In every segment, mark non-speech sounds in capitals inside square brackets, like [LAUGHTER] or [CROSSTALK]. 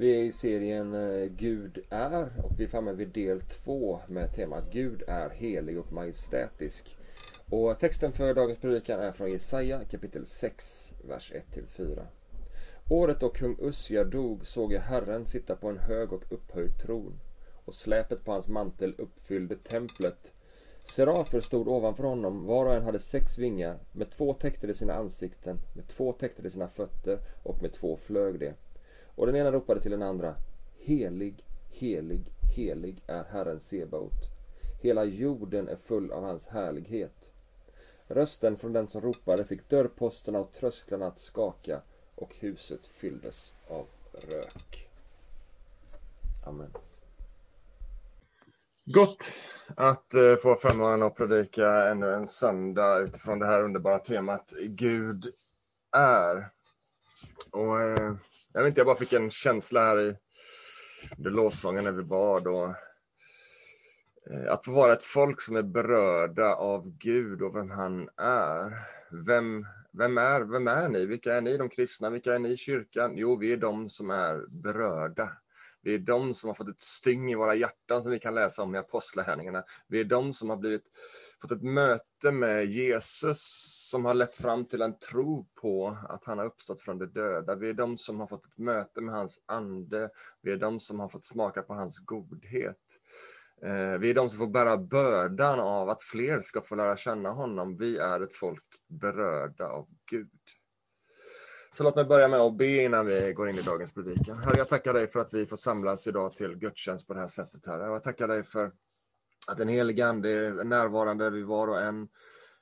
Vi är i serien eh, Gud är och vi är framme vid del två med temat Gud är helig och majestätisk. Och texten för dagens predikan är från Jesaja kapitel 6, vers 1-4. Året då kung Usja dog såg jag Herren sitta på en hög och upphöjd tron och släpet på hans mantel uppfyllde templet. Serafer stod ovanför honom, var och en hade sex vingar, med två täckte de sina ansikten, med två täckte de sina fötter och med två flög de. Och den ena ropade till den andra Helig, helig, helig är Herren Sebaot. Hela jorden är full av hans härlighet. Rösten från den som ropade fick dörrposterna och trösklarna att skaka och huset fylldes av rök. Amen. Gott att eh, få förmånen att predika ännu en söndag utifrån det här underbara temat Gud är. Och eh, jag vet inte, jag bara fick en känsla här i under lovsången när vi bad och eh, att få vara ett folk som är berörda av Gud och vem han är. Vem, vem, är, vem är ni? Vilka är ni, de kristna? Vilka är ni i kyrkan? Jo, vi är de som är berörda. Vi är de som har fått ett styng i våra hjärtan som vi kan läsa om i Apostlagärningarna. Vi är de som har blivit, fått ett möte med Jesus som har lett fram till en tro på att han har uppstått från de döda. Vi är de som har fått ett möte med hans ande. Vi är de som har fått smaka på hans godhet. Eh, vi är de som får bära bördan av att fler ska få lära känna honom. Vi är ett folk berörda av Gud. Så låt mig börja med att be innan vi går in i dagens predikan. Herre, jag tackar dig för att vi får samlas idag till gudstjänst på det här sättet. Herre. Jag tackar dig för att den helige Ande är närvarande vid var och en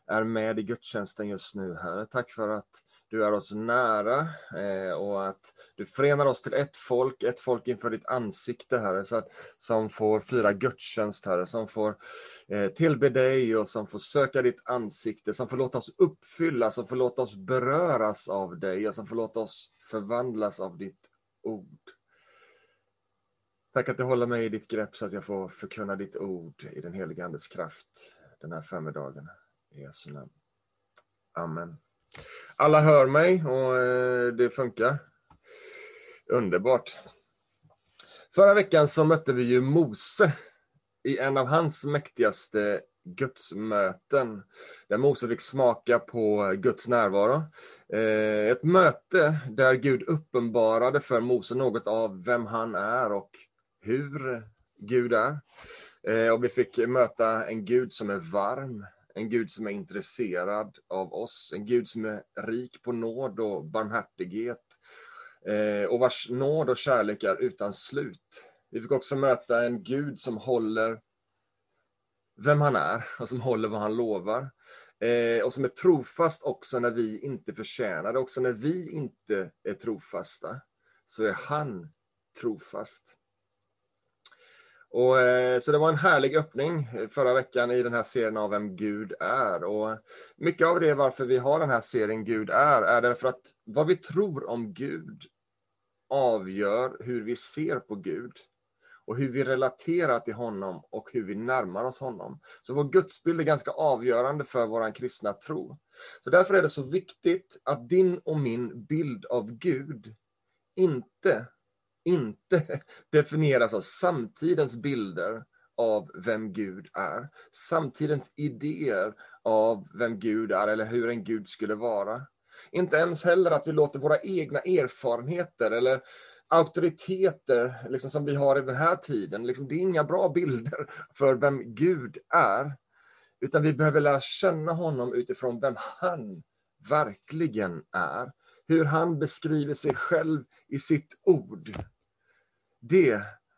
är med i gudstjänsten just nu, Herre. Tack för att du är oss nära eh, och att du förenar oss till ett folk, ett folk inför ditt ansikte, Herre, så att, som får fira gudstjänst, Herre, som får eh, tillbe dig och som får söka ditt ansikte, som får låta oss uppfyllas, som får låta oss beröras av dig och som får låta oss förvandlas av ditt ord. Tack att du håller mig i ditt grepp så att jag får förkunna ditt ord i den heliga Andes kraft den här förmiddagen. I Jesu namn. Amen. Alla hör mig och eh, det funkar. Underbart. Förra veckan så mötte vi ju Mose i en av hans mäktigaste gudsmöten. Där Mose fick smaka på Guds närvaro. Eh, ett möte där Gud uppenbarade för Mose något av vem han är och hur Gud är. Eh, och vi fick möta en Gud som är varm, en Gud som är intresserad av oss, en Gud som är rik på nåd och barmhärtighet eh, och vars nåd och kärlek är utan slut. Vi fick också möta en Gud som håller vem han är och som håller vad han lovar. Eh, och som är trofast också när vi inte förtjänar det. Också när vi inte är trofasta så är han trofast. Och, eh, så det var en härlig öppning eh, förra veckan i den här serien av Vem Gud är. Och mycket av det varför vi har den här serien Gud är, är därför att vad vi tror om Gud avgör hur vi ser på Gud och hur vi relaterar till honom och hur vi närmar oss honom. Så vår gudsbild är ganska avgörande för vår kristna tro. Så därför är det så viktigt att din och min bild av Gud inte inte [LAUGHS] definieras av samtidens bilder av vem Gud är. Samtidens idéer av vem Gud är eller hur en Gud skulle vara. Inte ens heller att vi låter våra egna erfarenheter eller auktoriteter liksom som vi har i den här tiden, liksom, det är inga bra bilder [LAUGHS] för vem Gud är. Utan vi behöver lära känna honom utifrån vem han verkligen är. Hur han beskriver sig själv i sitt ord. Det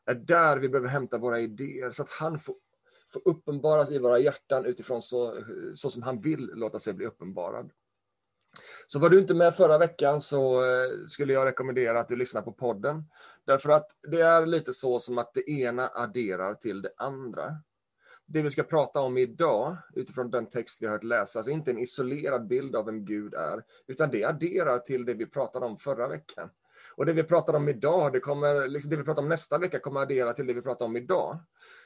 är där vi behöver hämta våra idéer, så att han får, får uppenbaras i våra hjärtan utifrån så, så som han vill låta sig bli uppenbarad. Så var du inte med förra veckan så eh, skulle jag rekommendera att du lyssnar på podden. Därför att det är lite så som att det ena adderar till det andra. Det vi ska prata om idag, utifrån den text vi har hört läsas, är inte en isolerad bild av vem Gud är, utan det adderar till det vi pratade om förra veckan. Och det vi pratar om idag, det, kommer, liksom det vi pratar om nästa vecka kommer addera till det vi pratar om idag.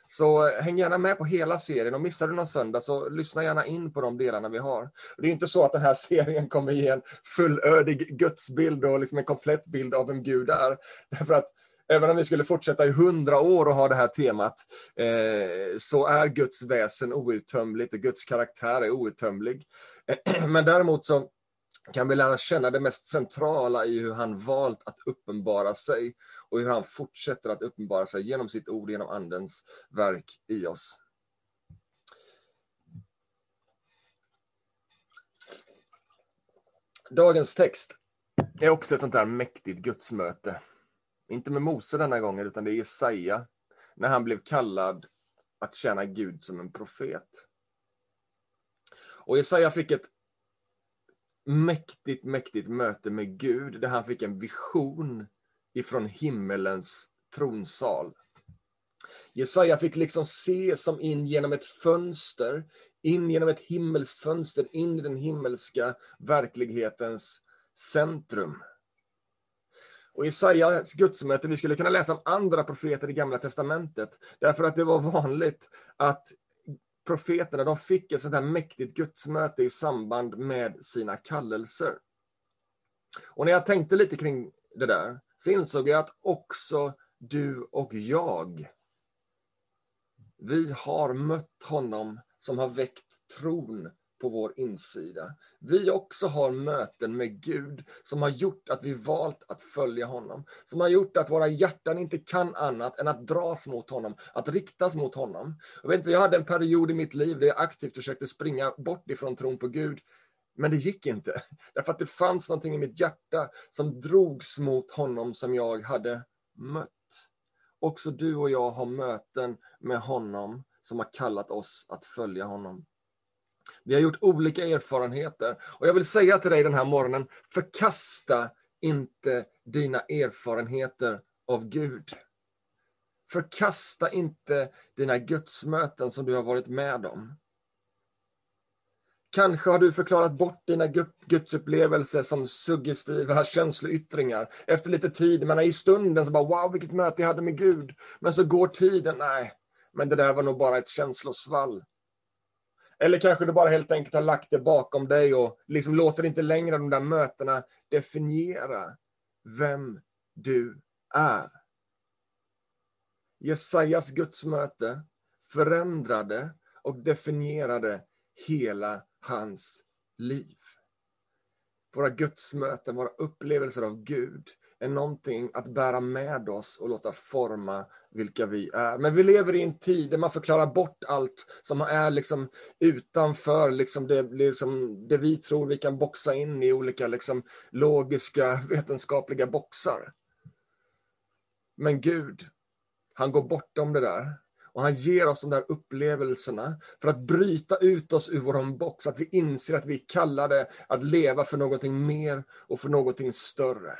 Så eh, häng gärna med på hela serien och missar du någon söndag så lyssna gärna in på de delarna vi har. Det är inte så att den här [LAUGHS] serien kommer ge en fullödig gudsbild och liksom en komplett bild av vem Gud är. Därför att Även om vi skulle fortsätta i hundra år och ha det här temat, eh, så är Guds väsen outtömligt och Guds karaktär är outtömlig. [CLEARS THROAT] Men däremot så kan vi lära känna det mest centrala i hur han valt att uppenbara sig och hur han fortsätter att uppenbara sig genom sitt ord, genom Andens verk i oss. Dagens text är också ett sånt där mäktigt gudsmöte. Inte med Mose denna gången, utan det är Jesaja, när han blev kallad att tjäna Gud som en profet. Och Jesaja fick ett mäktigt, mäktigt möte med Gud, där han fick en vision ifrån himmelens tronsal. Jesaja fick liksom se som in genom ett fönster, in genom ett himmelskt fönster, in i den himmelska verklighetens centrum. Och Jesajas gudsmöte, vi skulle kunna läsa om andra profeter i Gamla Testamentet, därför att det var vanligt att profeterna de fick ett sånt här mäktigt gudsmöte i samband med sina kallelser. Och när jag tänkte lite kring det där, så insåg jag att också du och jag, vi har mött honom som har väckt tron på vår insida. Vi också har möten med Gud som har gjort att vi valt att följa honom. Som har gjort att våra hjärtan inte kan annat än att dras mot honom, att riktas mot honom. Jag, vet inte, jag hade en period i mitt liv där jag aktivt försökte springa bort ifrån tron på Gud. Men det gick inte, [LAUGHS] därför att det fanns någonting i mitt hjärta som drogs mot honom som jag hade mött. Också du och jag har möten med honom som har kallat oss att följa honom. Vi har gjort olika erfarenheter. Och jag vill säga till dig den här morgonen, förkasta inte dina erfarenheter av Gud. Förkasta inte dina gudsmöten som du har varit med om. Kanske har du förklarat bort dina gudsupplevelser som suggestiva känsloyttringar. Efter lite tid, men i stunden så bara wow vilket möte jag hade med Gud. Men så går tiden, nej, men det där var nog bara ett känslosvall. Eller kanske du bara helt enkelt har lagt det bakom dig och liksom låter inte längre de där mötena definiera vem du är. Jesajas gudsmöte förändrade och definierade hela hans liv. Våra gudsmöten, våra upplevelser av Gud är någonting att bära med oss och låta forma vilka vi är. Men vi lever i en tid där man förklarar bort allt som är liksom utanför liksom det, liksom det vi tror vi kan boxa in i olika liksom logiska, [LAUGHS] vetenskapliga boxar. Men Gud, han går bortom det där. Och han ger oss de där upplevelserna för att bryta ut oss ur vår box, att vi inser att vi är kallade att leva för någonting mer och för någonting större.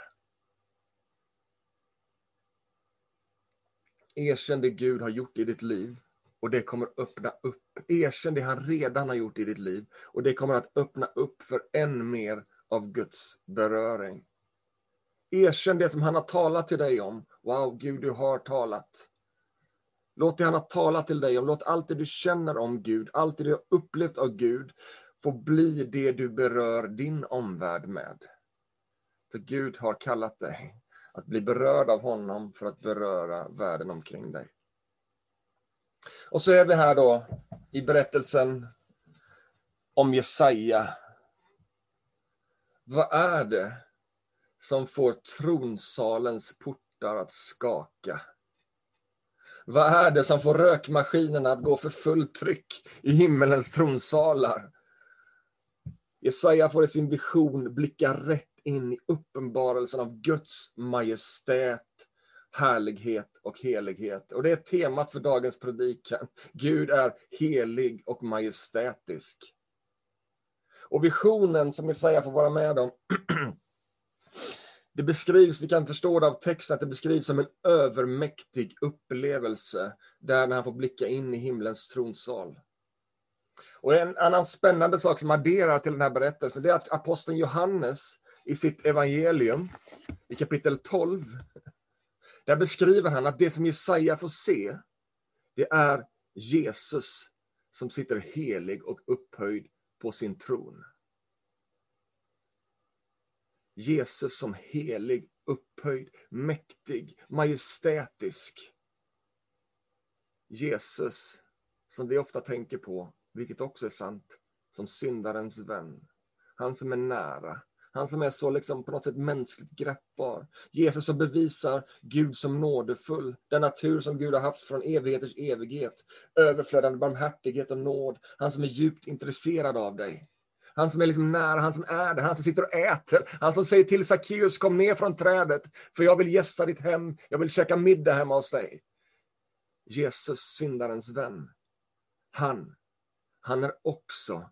Erkänn det Gud har gjort i ditt liv och det kommer öppna upp. Erkänn det han redan har gjort i ditt liv och det kommer att öppna upp för än mer av Guds beröring. Erkänn det som han har talat till dig om. Wow, Gud, du har talat. Låt det han har talat till dig om, låt allt det du känner om Gud, allt det du har upplevt av Gud, få bli det du berör din omvärld med. För Gud har kallat dig att bli berörd av honom för att beröra världen omkring dig. Och så är vi här då i berättelsen om Jesaja. Vad är det som får tronsalens portar att skaka? Vad är det som får rökmaskinerna att gå för fullt tryck i himmelens tronsalar? Jesaja får i sin vision blicka rätt in i uppenbarelsen av Guds majestät, härlighet och helighet. Och det är temat för dagens predikan. Gud är helig och majestätisk. Och visionen som Jesaja får vara med om, [CLEARS THROAT] det beskrivs, vi kan förstå det av texten, att det beskrivs som en övermäktig upplevelse, där han får blicka in i himlens tronsal. Och en annan spännande sak som adderar till den här berättelsen, det är att aposteln Johannes i sitt evangelium, i kapitel 12, där beskriver han att det som Jesaja får se, det är Jesus som sitter helig och upphöjd på sin tron. Jesus som helig upphöjd, mäktig, majestätisk. Jesus, som vi ofta tänker på, vilket också är sant, som syndarens vän. Han som är nära, han som är så liksom på något sätt mänskligt greppbar. Jesus som bevisar Gud som nådefull, den natur som Gud har haft från evigheters evighet. Överflödande barmhärtighet och nåd. Han som är djupt intresserad av dig. Han som är liksom nära, han som är där, han som sitter och äter. Han som säger till Sackeus, kom ner från trädet, för jag vill gästa ditt hem, jag vill käka middag hemma hos dig. Jesus, syndarens vän. Han, han är också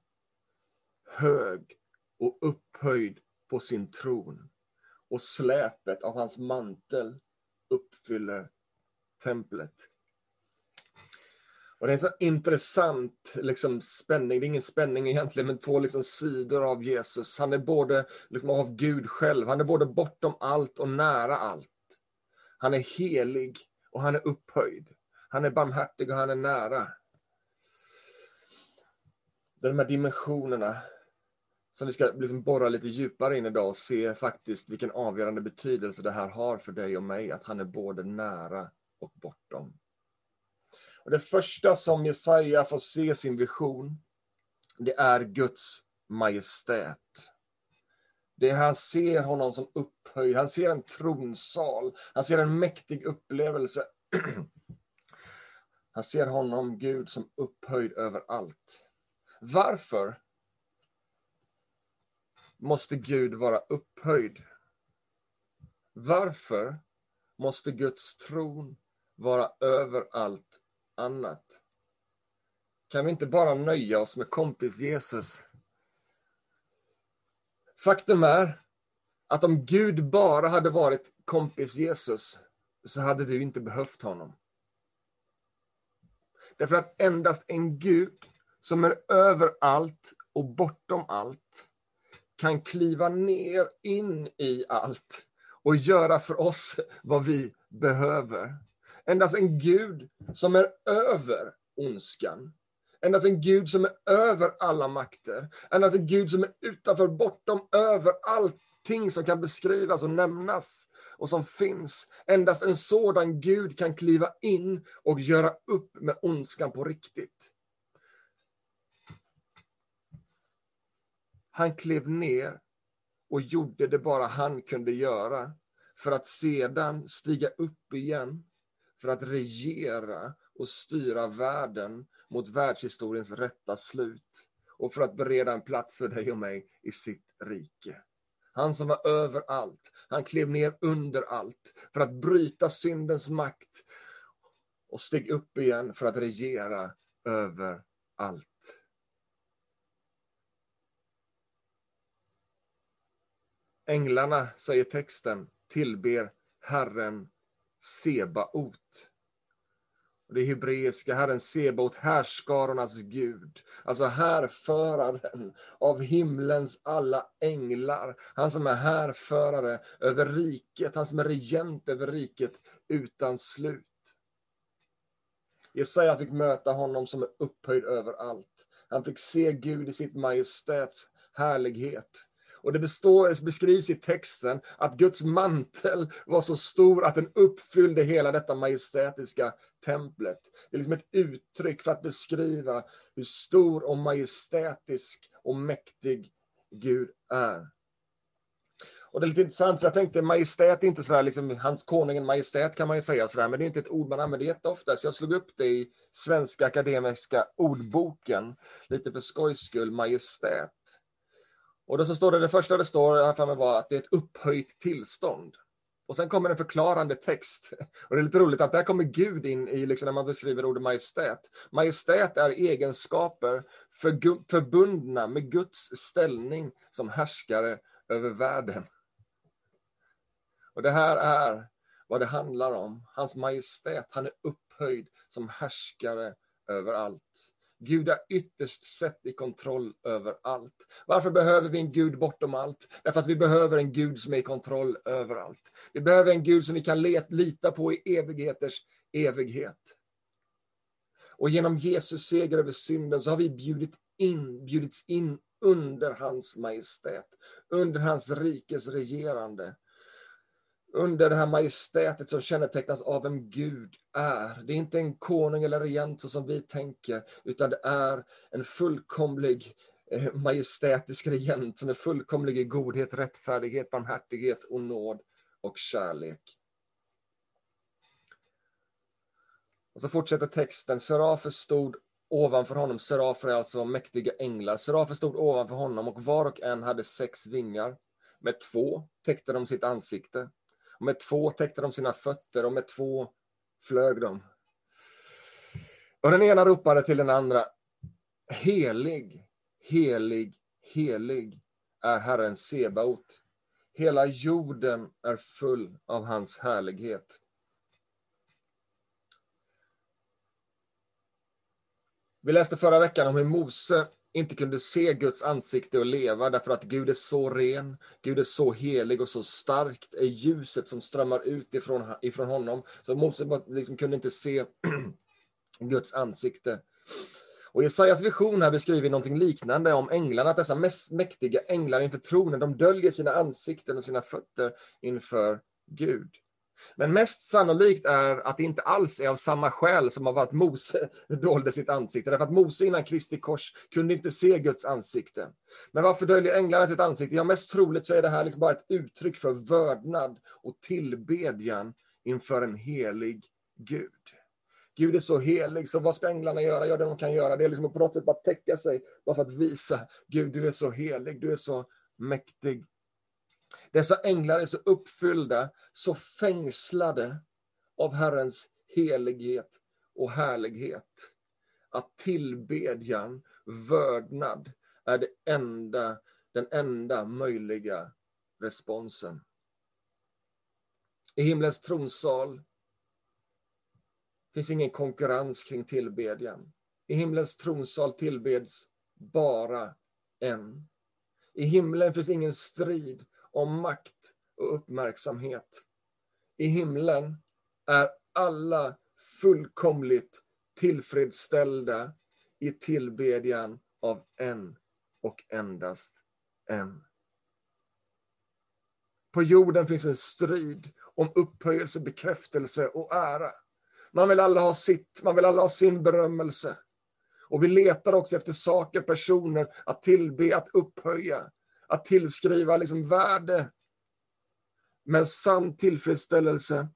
hög och upphöjd på sin tron och släpet av hans mantel uppfyller templet. Och Det är en så intressant liksom, spänning, det är ingen spänning egentligen, men två liksom, sidor av Jesus. Han är både liksom, av Gud själv, han är både bortom allt och nära allt. Han är helig och han är upphöjd. Han är barmhärtig och han är nära. De här dimensionerna som vi ska liksom borra lite djupare in idag och se faktiskt vilken avgörande betydelse det här har för dig och mig, att han är både nära och bortom. Och det första som Jesaja får se i sin vision, det är Guds majestät. Det är, han ser honom som upphöjd, han ser en tronsal, han ser en mäktig upplevelse. [CLEARS THROAT] Han ser honom, Gud, som upphöjd över allt. Varför måste Gud vara upphöjd? Varför måste Guds tron vara över allt annat? Kan vi inte bara nöja oss med kompis Jesus? Faktum är att om Gud bara hade varit kompis Jesus så hade du inte behövt honom. Därför att endast en Gud som är över allt och bortom allt kan kliva ner in i allt och göra för oss vad vi behöver. Endast en Gud som är över ondskan. Endast en Gud som är över alla makter. Endast en Gud som är utanför, bortom, över allting som kan beskrivas och nämnas och som finns. Endast en sådan Gud kan kliva in och göra upp med ondskan på riktigt. Han klev ner och gjorde det bara han kunde göra för att sedan stiga upp igen för att regera och styra världen mot världshistoriens rätta slut och för att bereda en plats för dig och mig i sitt rike. Han som var över allt, han klev ner under allt för att bryta syndens makt och steg upp igen för att regera över allt. Änglarna, säger texten, tillber Herren Sebaot. Det hebreiska Herren Sebaot, härskarornas Gud. Alltså härföraren av himlens alla änglar. Han som är härförare över riket, han som är regent över riket utan slut. Jesaja fick möta honom som är upphöjd över allt. Han fick se Gud i sitt majestäts härlighet. Och det består, beskrivs i texten att Guds mantel var så stor att den uppfyllde hela detta majestätiska templet. Det är liksom ett uttryck för att beskriva hur stor och majestätisk och mäktig Gud är. Och det är lite intressant, för jag tänkte majestät är inte sådär, liksom, hans konungen majestät kan man ju säga sådär, men det är inte ett ord man använder jätteofta, så jag slog upp det i Svenska Akademiska ordboken, lite för skojs skull, majestät. Och då så står det, det första det står här framme var att det är ett upphöjt tillstånd. Och sen kommer en förklarande text. [LAUGHS] Och det är lite roligt att där kommer Gud in i, liksom när man beskriver ordet majestät. Majestät är egenskaper för, förbundna med Guds ställning som härskare över världen. Och det här är vad det handlar om. Hans majestät, han är upphöjd som härskare över allt. Gud är ytterst sett i kontroll över allt. Varför behöver vi en Gud bortom allt? Därför att vi behöver en Gud som är i kontroll över allt. Vi behöver en Gud som vi kan lita på i evigheters evighet. Och genom Jesus seger över synden så har vi bjudit in, bjudits in under hans majestät, under hans rikes regerande under det här majestätet som kännetecknas av vem Gud är. Det är inte en konung eller regent så som vi tänker, utan det är en fullkomlig eh, majestätisk regent som är fullkomlig i godhet, rättfärdighet, barmhärtighet och nåd och kärlek. Och så fortsätter texten. Serafer stod ovanför honom. Serafer är alltså mäktiga änglar. Serafer stod ovanför honom och var och en hade sex vingar. Med två täckte de sitt ansikte. Och med två täckte de sina fötter och med två flög de. Och den ena ropade till den andra. Helig, helig, helig är Herren Sebaot. Hela jorden är full av hans härlighet. Vi läste förra veckan om hur Mose inte kunde se Guds ansikte och leva därför att Gud är så ren, Gud är så helig och så starkt är ljuset som strömmar ut ifrån, ifrån honom. Så Mose liksom kunde inte se [CLEARS THROAT] Guds ansikte. Och Jesajas vision här beskriver någonting liknande om änglarna, att dessa mäktiga änglar inför tronen, de döljer sina ansikten och sina fötter inför Gud. Men mest sannolikt är att det inte alls är av samma skäl som av att Mose dolde sitt ansikte. Därför att Mose innan Kristi kors kunde inte se Guds ansikte. Men varför döljer änglarna sitt ansikte? Ja, mest troligt så är det här liksom bara ett uttryck för vördnad och tillbedjan inför en helig Gud. Gud är så helig, så vad ska änglarna göra? Ja, det de kan göra det är liksom på något sätt bara täcka sig, bara för att visa Gud, du är så helig, du är så mäktig. Dessa änglar är så uppfyllda, så fängslade av Herrens helighet och härlighet. Att tillbedjan, vördnad, är det enda, den enda möjliga responsen. I himlens tronsal finns ingen konkurrens kring tillbedjan. I himlens tronsal tillbeds bara en. I himlen finns ingen strid om makt och uppmärksamhet. I himlen är alla fullkomligt tillfredsställda i tillbedjan av en och endast en. På jorden finns en strid om upphöjelse, bekräftelse och ära. Man vill alla ha sitt, man vill alla ha sin berömmelse. Och vi letar också efter saker, personer att tillbe, att upphöja att tillskriva liksom värde. Men sann tillfredsställelse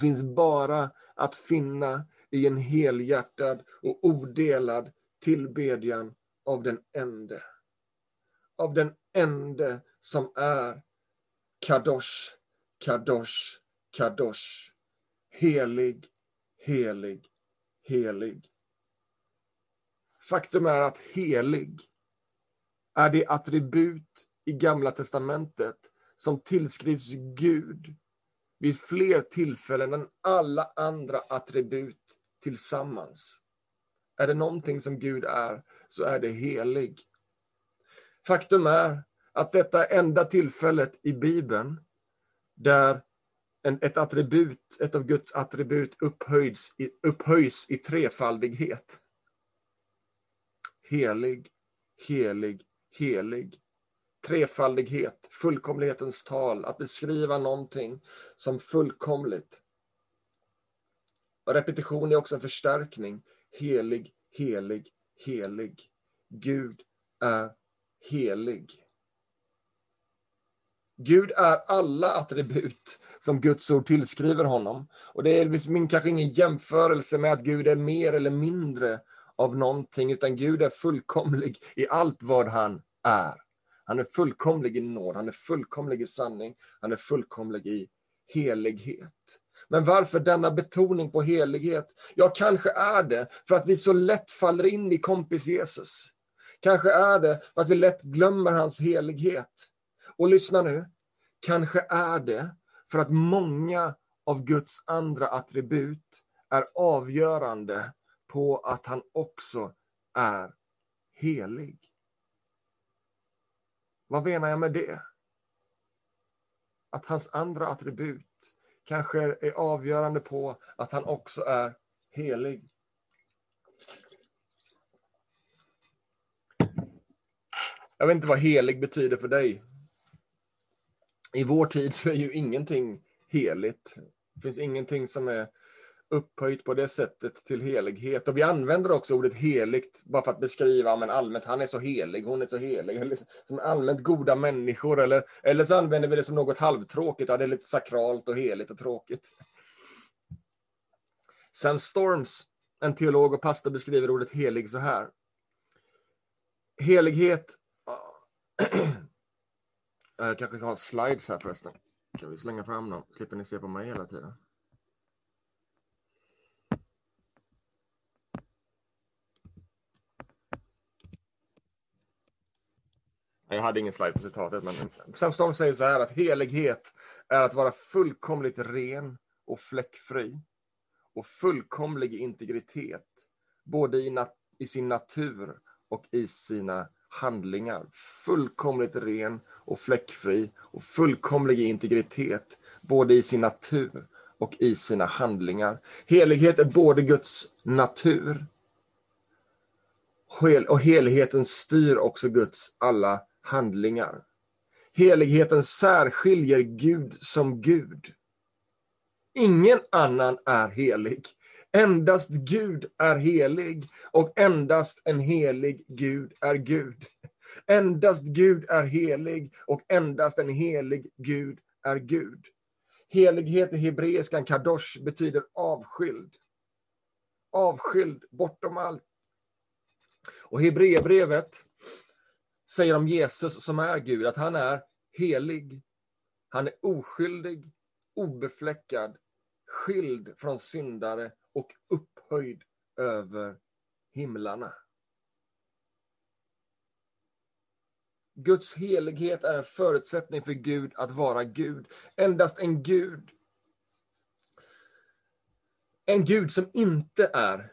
finns bara att finna i en helhjärtad och odelad tillbedjan av den ende. Av den ende som är Kadosh, Kadosh, Kadosh. Helig, helig, helig. Faktum är att helig är det attribut i Gamla testamentet som tillskrivs Gud vid fler tillfällen än alla andra attribut tillsammans. Är det någonting som Gud är, så är det helig. Faktum är att detta är enda tillfället i Bibeln där en, ett attribut, ett av Guds attribut upphöjs i, upphöjs i trefaldighet. Helig, helig, helig. Trefaldighet, fullkomlighetens tal, att beskriva någonting som fullkomligt. Och repetition är också en förstärkning. Helig, helig, helig. Gud är helig. Gud är alla attribut som Guds ord tillskriver honom. Och det är liksom kanske ingen jämförelse med att Gud är mer eller mindre av någonting, utan Gud är fullkomlig i allt vad han är. Han är fullkomlig i nåd, han är fullkomlig i sanning, han är fullkomlig i helighet. Men varför denna betoning på helighet? Ja, kanske är det för att vi så lätt faller in i kompis Jesus. Kanske är det för att vi lätt glömmer hans helighet. Och lyssna nu, kanske är det för att många av Guds andra attribut är avgörande på att han också är helig. Vad menar jag med det? Att hans andra attribut kanske är avgörande på att han också är helig. Jag vet inte vad helig betyder för dig. I vår tid så är ju ingenting heligt. Det finns ingenting som är upphöjt på det sättet till helighet. Och vi använder också ordet heligt bara för att beskriva men allmänt, han är så helig, hon är så helig. Eller som allmänt goda människor. Eller, eller så använder vi det som något halvtråkigt, ja, det är lite sakralt och heligt och tråkigt. Sam Storms, en teolog och pastor, beskriver ordet helig så här. Helighet... [CLEARS THROAT] Jag kanske har slides här förresten. Kan vi slänga fram dem? Slipper ni se på mig hela tiden. Jag hade ingen slide på citatet, men Sam Storm säger så här att helighet är att vara fullkomligt ren och fläckfri och fullkomlig integritet, både i, nat i sin natur och i sina handlingar. Fullkomligt ren och fläckfri och fullkomlig integritet, både i sin natur och i sina handlingar. Helighet är både Guds natur och heligheten styr också Guds alla handlingar. Heligheten särskiljer Gud som Gud. Ingen annan är helig. Endast Gud är helig och endast en helig Gud är Gud. Endast Gud är helig och endast en helig Gud är Gud. Helighet i hebreiskan, kadosh, betyder avskild. Avskild bortom allt. Och Hebreerbrevet säger om Jesus som är Gud att han är helig. Han är oskyldig, obefläckad, skild från syndare och upphöjd över himlarna. Guds helighet är en förutsättning för Gud att vara Gud. Endast en Gud, en Gud som inte är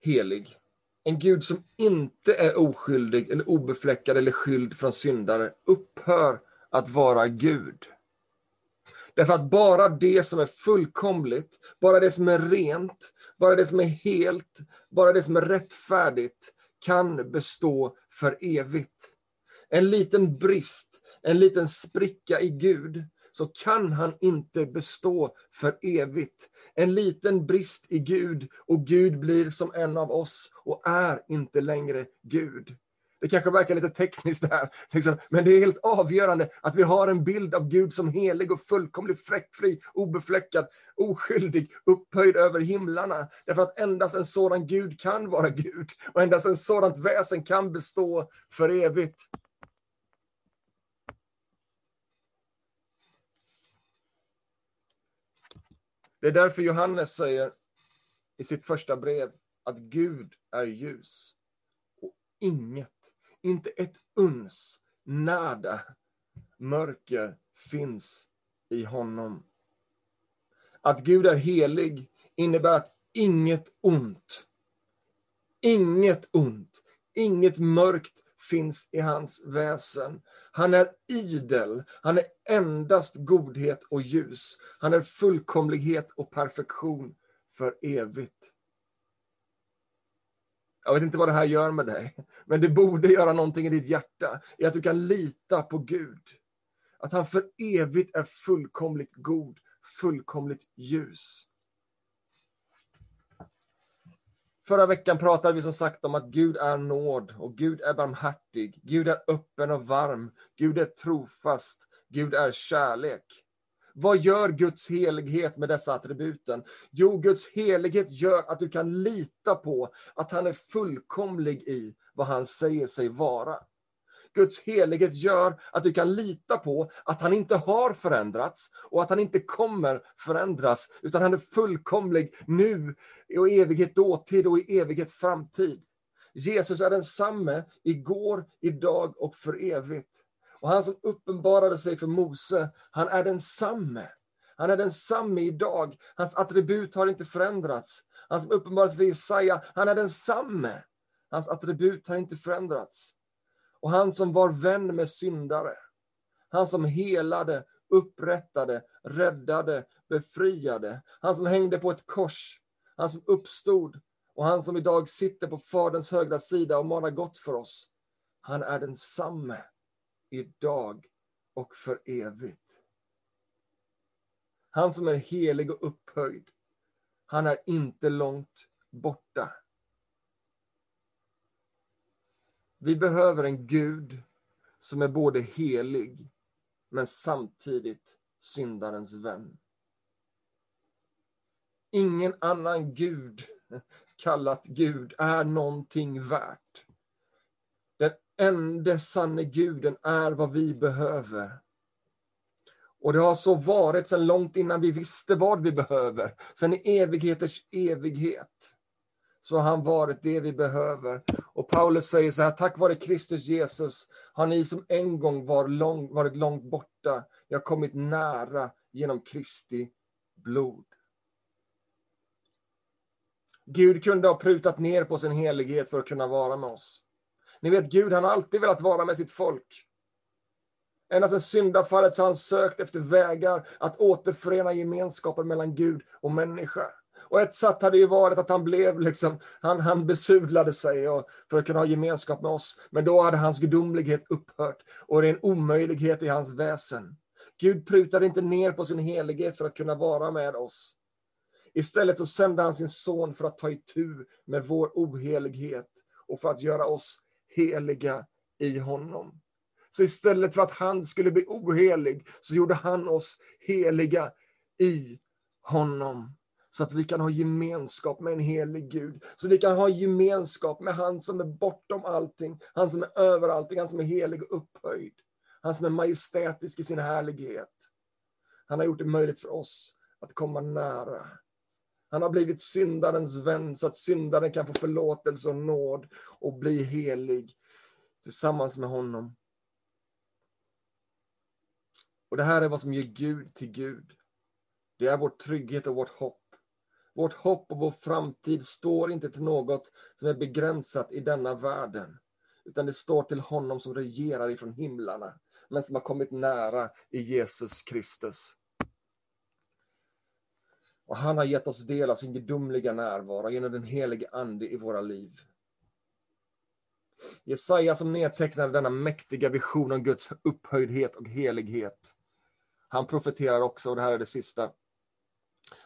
helig, en Gud som inte är oskyldig eller obefläckad eller skyld från syndare upphör att vara Gud. Därför att bara det som är fullkomligt, bara det som är rent, bara det som är helt, bara det som är rättfärdigt kan bestå för evigt. En liten brist, en liten spricka i Gud så kan han inte bestå för evigt. En liten brist i Gud och Gud blir som en av oss och är inte längre Gud. Det kanske verkar lite tekniskt där, liksom. men det är helt avgörande att vi har en bild av Gud som helig och fullkomligt fräckfri, obefläckad, oskyldig, upphöjd över himlarna. Därför att endast en sådan Gud kan vara Gud och endast en sådant väsen kan bestå för evigt. Det är därför Johannes säger i sitt första brev att Gud är ljus. Och inget, inte ett uns, nada, mörker finns i honom. Att Gud är helig innebär att inget ont, inget ont, inget mörkt finns i hans väsen. Han är idel, han är endast godhet och ljus. Han är fullkomlighet och perfektion för evigt. Jag vet inte vad det här gör med dig, men det borde göra någonting i ditt hjärta, i att du kan lita på Gud. Att han för evigt är fullkomligt god, fullkomligt ljus. Förra veckan pratade vi som sagt om att Gud är nåd och Gud är barmhärtig. Gud är öppen och varm. Gud är trofast. Gud är kärlek. Vad gör Guds helighet med dessa attributen? Jo, Guds helighet gör att du kan lita på att han är fullkomlig i vad han säger sig vara. Guds helighet gör att du kan lita på att han inte har förändrats och att han inte kommer förändras, utan han är fullkomlig nu i evighet dåtid och i evighet framtid. Jesus är densamme igår, idag och för evigt. Och han som uppenbarade sig för Mose, han är densamme. Han är densamme idag. Hans attribut har inte förändrats. Han som uppenbarade sig för Jesaja, han är densamme. Hans attribut har inte förändrats. Och han som var vän med syndare, han som helade, upprättade, räddade, befriade, han som hängde på ett kors, han som uppstod och han som idag sitter på Faderns högra sida och manar gott för oss. Han är densamme idag och för evigt. Han som är helig och upphöjd. Han är inte långt borta. Vi behöver en Gud som är både helig men samtidigt syndarens vän. Ingen annan Gud, kallat Gud, är någonting värt. Den enda sanne guden är vad vi behöver. Och det har så varit sedan långt innan vi visste vad vi behöver. Sen i evigheters evighet så har han varit det vi behöver. Och Paulus säger så här, tack vare Kristus Jesus har ni som en gång var lång, varit långt borta, jag har kommit nära genom Kristi blod. Gud kunde ha prutat ner på sin helighet för att kunna vara med oss. Ni vet, Gud han har alltid velat vara med sitt folk. Ända sedan syndafallet så har han sökt efter vägar att återförena gemenskapen mellan Gud och människa. Och ett sätt hade ju varit att han blev liksom, han, han besudlade sig och, för att kunna ha gemenskap med oss. Men då hade hans gudomlighet upphört och det är en omöjlighet i hans väsen. Gud prutade inte ner på sin helighet för att kunna vara med oss. Istället så sände han sin son för att ta itu med vår ohelighet och för att göra oss heliga i honom. Så istället för att han skulle bli ohelig så gjorde han oss heliga i honom. Så att vi kan ha gemenskap med en helig Gud. Så vi kan ha gemenskap med han som är bortom allting, han som är över allting, han som är helig och upphöjd. Han som är majestätisk i sin härlighet. Han har gjort det möjligt för oss att komma nära. Han har blivit syndarens vän så att syndaren kan få förlåtelse och nåd och bli helig tillsammans med honom. Och det här är vad som ger Gud till Gud. Det är vår trygghet och vårt hopp. Vårt hopp och vår framtid står inte till något som är begränsat i denna världen, utan det står till honom som regerar ifrån himlarna, men som har kommit nära i Jesus Kristus. Och han har gett oss del av sin gudomliga närvaro genom den helige Ande i våra liv. Jesaja som nedtecknade denna mäktiga vision om Guds upphöjdhet och helighet. Han profeterar också, och det här är det sista,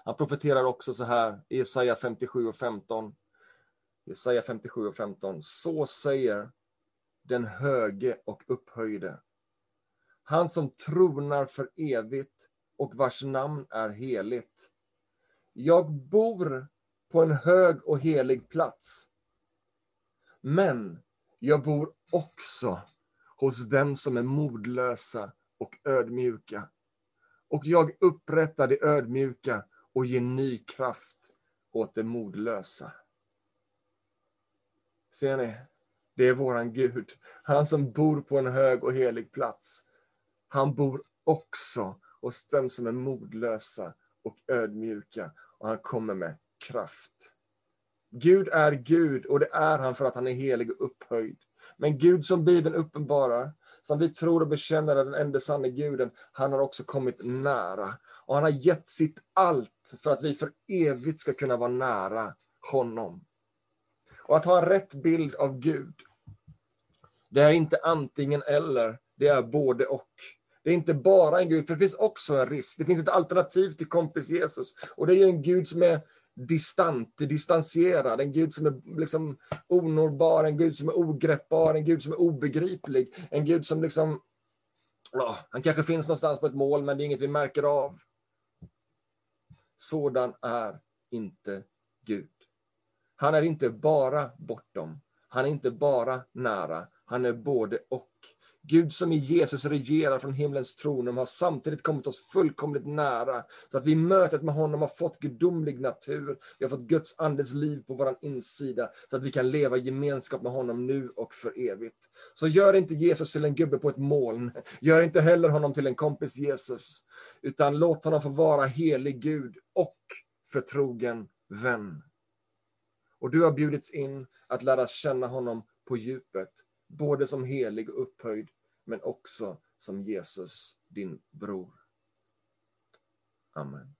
han profeterar också så här i Jesaja 57 och 15. Jesaja 57 och 15. Så säger den höge och upphöjde. Han som tronar för evigt och vars namn är heligt. Jag bor på en hög och helig plats. Men jag bor också hos dem som är modlösa och ödmjuka. Och jag upprättar det ödmjuka och ger ny kraft åt det modlösa. Ser ni? Det är våran Gud. Han som bor på en hög och helig plats. Han bor också hos dem som är modlösa och ödmjuka. Och han kommer med kraft. Gud är Gud och det är han för att han är helig och upphöjd. Men Gud som Bibeln uppenbarar, som vi tror och bekänner är den enda sanne guden, han har också kommit nära. Och han har gett sitt allt för att vi för evigt ska kunna vara nära honom. Och att ha en rätt bild av Gud, det är inte antingen eller, det är både och. Det är inte bara en Gud, för det finns också en risk. Det finns ett alternativ till kompis Jesus. Och det är en Gud som är distant, distanserad, en Gud som är liksom onåbar, en Gud som är ogreppbar, en Gud som är obegriplig, en Gud som liksom, Oh, han kanske finns någonstans på ett mål, men det är inget vi märker av. Sådan är inte Gud. Han är inte bara bortom, han är inte bara nära, han är både och. Gud som i Jesus regerar från himlens tron har samtidigt kommit oss fullkomligt nära, så att vi i mötet med honom har fått gudomlig natur, vi har fått Guds andes liv på vår insida, så att vi kan leva i gemenskap med honom nu och för evigt. Så gör inte Jesus till en gubbe på ett moln, gör inte heller honom till en kompis Jesus, utan låt honom få vara helig Gud och förtrogen vän. Och du har bjudits in att lära känna honom på djupet, både som helig och upphöjd, men också som Jesus, din bror. Amen.